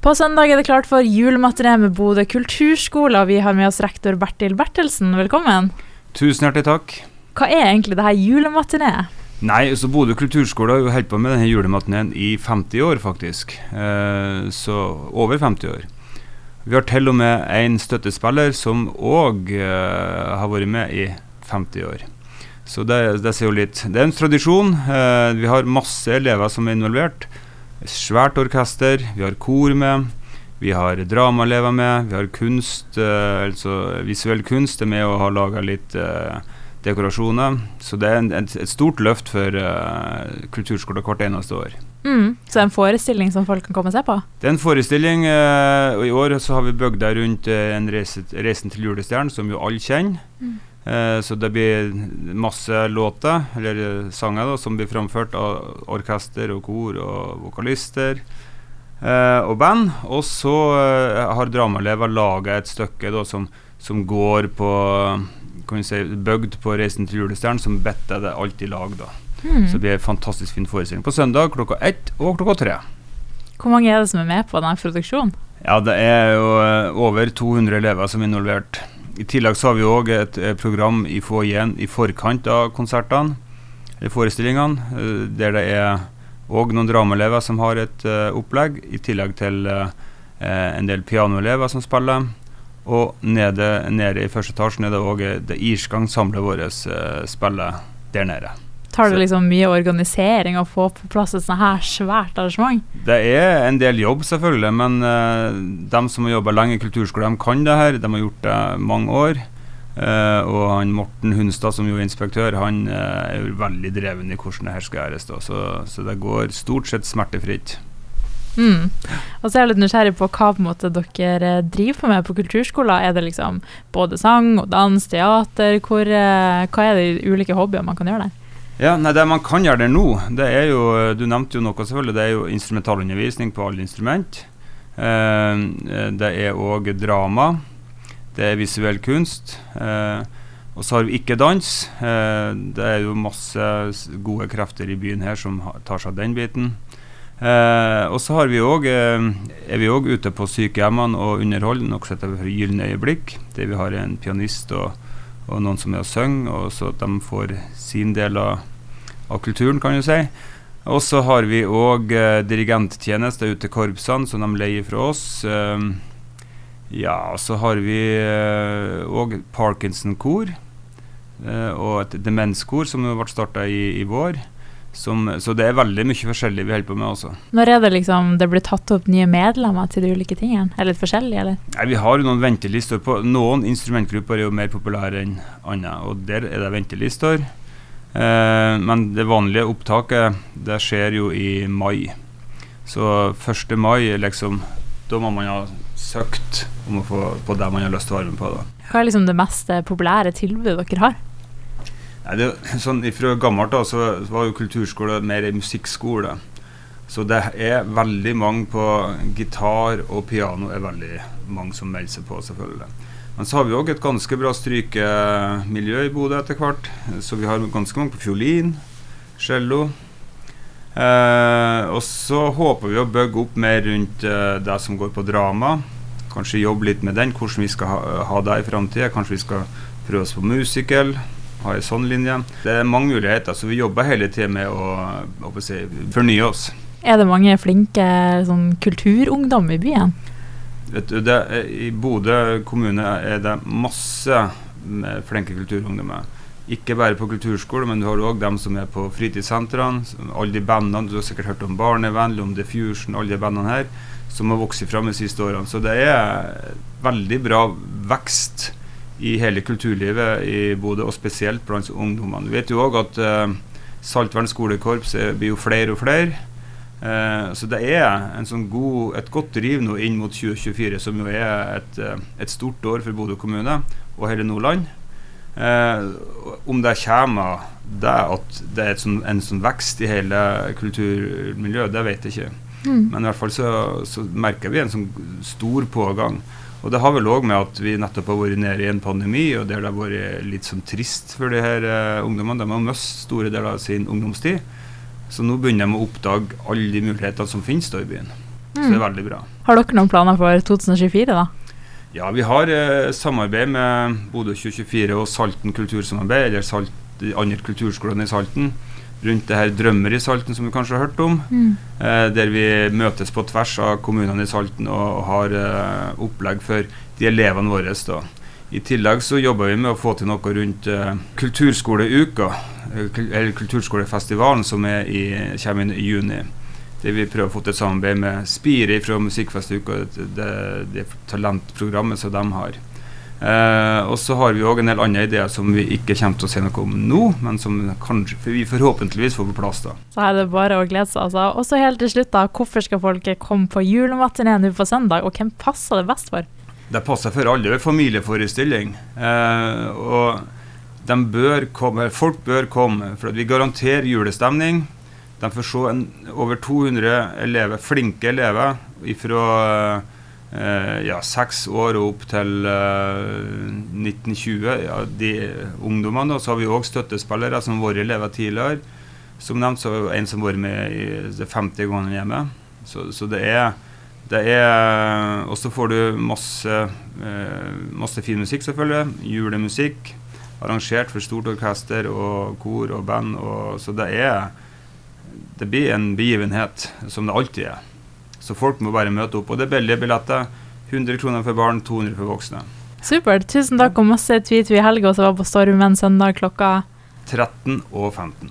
På søndag er det klart for julematiné med Bodø kulturskole, vi har med oss rektor Bertil Bertelsen. Velkommen. Tusen hjertelig takk. Hva er egentlig det her julematiné? Nei, så Bodø kulturskole har jo holdt på med denne julematinéen i 50 år, faktisk. Eh, så over 50 år. Vi har til og med en støttespiller som òg eh, har vært med i 50 år. Så det, det sier jo litt. Det er en tradisjon. Eh, vi har masse elever som er involvert svært orkester, vi har kor med. Vi har dramaelever med, vi har kunst, eh, altså visuell kunst er med og har laga litt eh, dekorasjoner. Så det er en, et, et, stort løft for eh, kulturskolen hvert eneste år. Mm, så det er en forestilling som folk kan komme og se på? Det er en forestilling. Eh, og I år så har vi bygd rundt eh, en reise, 'Reisen til julestjernen', som jo alle kjenner. Mm. Eh, så det blir masse låter, eller eh, sanger, da, som blir framført av orkester og kor og vokalister eh, og band. Og så eh, har Dramaelever laga et stykke da, som, som, går på kan vi si, Bygd på 'Reisen til julestjernen', som better det alt i lag. da. Mm. Så det blir en fantastisk fin forestilling på søndag klokka ett og klokka tre. Hvor mange er det som er med på denne produksjonen? Ja, Det er jo eh, over 200 elever som er involvert. I tillegg så har vi òg et, et, program i foajeen i forkant av konsertene, eller forestillingene, uh, der det er òg noen dramaelever som har et uh, opplegg, i tillegg til en del pianoelever som spiller. Og nede, nede i første etasjen er det òg det irske ensemblet vårt spiller der nede. Tar det liksom mye organisering å få på plass et sånt her svært arrangement? Det er en del jobb, selvfølgelig, men uh, de som har jobba lenge i kulturskole, de kan det her. De har gjort det mange år. Uh, og han Morten Hunstad, som jo er inspektør, han uh, er jo veldig dreven i hvordan det her skal gjøres. Så, så det går stort sett smertefritt. Mm. Og så er jeg litt nysgjerrig på hva på måte dere driver på med på kulturskolen. Er det liksom både sang og dans, teater? Hvor, hva er de ulike hobbyene man kan gjøre der? Ja, nei, Det man kan gjøre der nå, det er jo Du nevnte jo noe, selvfølgelig. Det er jo instrumentalundervisning på alle instrument. Eh, det er òg drama. Det er visuell kunst. Eh, og så har vi ikke dans. Eh, det er jo masse gode krefter i byen her som tar seg av den biten. Og så vi også, er vi òg ute på sykehjemmene og underholder noe som heter Gylne øyeblikk, der vi har en pianist og, og noen som er og synger, og så at de får sin del av av kulturen, kan du si. Og så har vi òg eh, dirigenttjenester ute til korpsene, som de leier fra oss. Um, ja, så har vi òg uh, Parkinson-kor. Uh, og et demenskor som ble starta i, i, vår. Som, så det er veldig mye forskjellig vi holder på med. også. Når er det liksom det blir tatt opp nye medlemmer til de ulike tingene? Er det litt forskjellig, eller? Nei, vi har jo noen ventelister på Noen instrumentgrupper er jo mer populære enn andre, og der er det ventelister. Eh, men det vanlige opptaket det skjer jo i mai. Så 1. mai liksom Da må man ha søkt om å få på det man har lyst til å være med på. Da. Hva er liksom det mest populære tilbudet dere har? Nei, det, sånn, fra gammelt da, så var jo kulturskole mer en musikkskole. Så det er veldig mange på gitar og piano er veldig mange som melder seg på, selvfølgelig. Men så har vi òg et ganske bra strykemiljø i Bodø etter hvert. Så vi har ganske mange på fiolin, cello. Eh, og så håper vi å bygge opp mer rundt eh, det som går på drama. Kanskje jobbe litt med den, hvordan vi skal ha, ha det i framtida. Kanskje vi skal prøve oss på musical. Ha en sånn linje. Det er mange muligheter, så vi jobber hele tida med å, å si, fornye oss. Er det mange flinke sånn, kulturungdom i byen? Vet du, det, I Bodø kommune er det masse flinke kulturungdommer. Ikke bare på kulturskole, men du har òg dem som er på fritidssentrene. Alle de bandene, Du har sikkert hørt om Barnevennlig, om Diffusion, alle de bandene her, som har vokst fram de siste årene. Så det er veldig bra vekst i hele kulturlivet i Bodø, og spesielt blant ungdommene. Du vet jo òg at uh, Saltvern skolekorps blir jo flere og flere. Uh, så det er sånn god, et godt driv nå inn mot 2024, som jo er et, uh, et stort år for Bodø kommune og hele Nordland. Uh, om det kommer det at det er sånn, en sånn vekst i hele kulturmiljøet, det vet jeg ikke. Mm. Men i hvert fall så, så, merker vi en sånn stor pågang. Og det har vel òg med at vi nettopp har vært nede i en pandemi, og der det har vært litt sånn trist for de her ungdommene. De har mistet store deler av sin ungdomstid. Så nå begynner de å oppdage alle de mulighetene som finnes da i byen. Så det er veldig bra. Har dere noen planer for 2024, da? Ja, vi har eh, samarbeid med Bodø 2024 og Salten kultursamarbeid, eller Salt, de andre kulturskolene i Salten, rundt det her Drømmer i Salten, som du kanskje har hørt om. Mm. Eh, der vi møtes på tvers av kommunene i Salten og har eh, opplegg for de elevene våre. da. I tillegg så jobber vi med å få til noe rundt eh, kulturskoleuka, eh, eller kulturskolefestivalen, som i, kommer i juni. Det vi prøver å få til et samarbeid med Spire fra Musikkfestuka, det, det, talentprogrammet som de har. Eh, og så har vi òg en del andre ideer som vi ikke kommer til å se noe om nå, men som kanskje, for vi forhåpentligvis får på plass. da. Så er det bare å glede seg. Altså. Og så helt til slutt, da. Hvorfor skal folk komme på julematiné nå på søndag, og hvem passer det best for? Det passer for alle. Det er familieforestilling. Eh, og bør komme, folk bør komme, for vi garanterer julestemning. De får se en, over 200 elever, flinke elever fra eh, ja, seks år og opp til eh, 1920. Ja, de ungdommene. Og så har vi òg støttespillere som har vært elever tidligere. Som nevnt så er det en som har vært med i det 50 gangene hjemme. Så, så det er det er Og så får du masse, eh, masse fin musikk, selvfølgelig. Julemusikk. Arrangert for stort orkester og kor og band. Og, så det er Det blir en begivenhet, som det alltid er. Så folk må bare møte opp. Og det er billige billetter. 100 kroner for barn, 200 for voksne. Supert. Tusen takk og masse tweet i helga som var på Stormen søndag klokka 13 og 15.